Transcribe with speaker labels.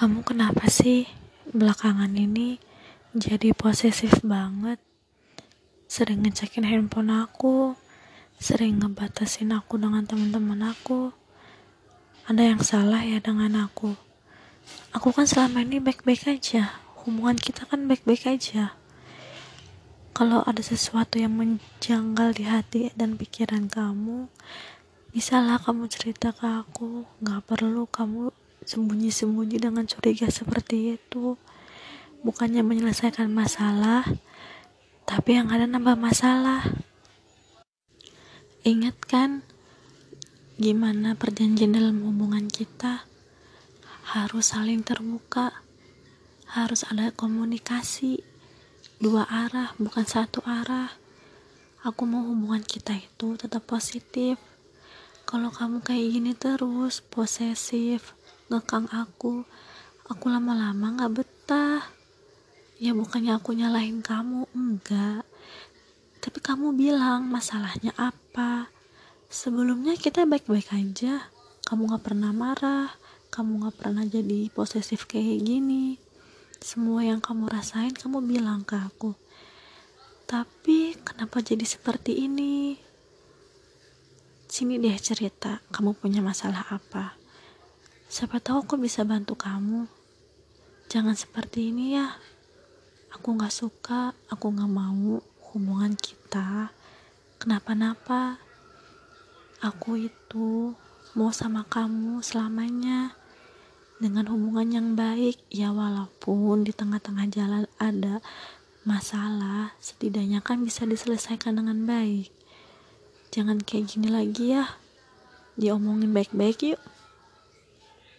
Speaker 1: Kamu kenapa sih belakangan ini jadi posesif banget? Sering ngecekin handphone aku, sering ngebatasin aku dengan teman-teman aku. Ada yang salah ya dengan aku? Aku kan selama ini baik-baik aja, hubungan kita kan baik-baik aja. Kalau ada sesuatu yang menjanggal di hati dan pikiran kamu, bisalah kamu cerita ke aku. Gak perlu kamu sembunyi-sembunyi dengan curiga seperti itu. Bukannya menyelesaikan masalah tapi yang ada nambah masalah. Ingat kan gimana perjanjian dalam hubungan kita? Harus saling terbuka harus ada komunikasi. Dua arah bukan satu arah. Aku mau hubungan kita itu tetap positif. Kalau kamu kayak gini terus posesif ngekang aku. Aku lama-lama gak betah. Ya bukannya aku nyalahin kamu enggak. Tapi kamu bilang masalahnya apa? Sebelumnya kita baik-baik aja. Kamu gak pernah marah. Kamu gak pernah jadi posesif kayak gini. Semua yang kamu rasain kamu bilang ke aku. Tapi kenapa jadi seperti ini? Sini deh cerita kamu punya masalah apa Siapa tahu aku bisa bantu kamu. Jangan seperti ini ya. Aku gak suka, aku gak mau hubungan kita kenapa-napa. Aku itu mau sama kamu selamanya dengan hubungan yang baik ya walaupun di tengah-tengah jalan ada masalah setidaknya kan bisa diselesaikan dengan baik jangan kayak gini lagi ya diomongin baik-baik yuk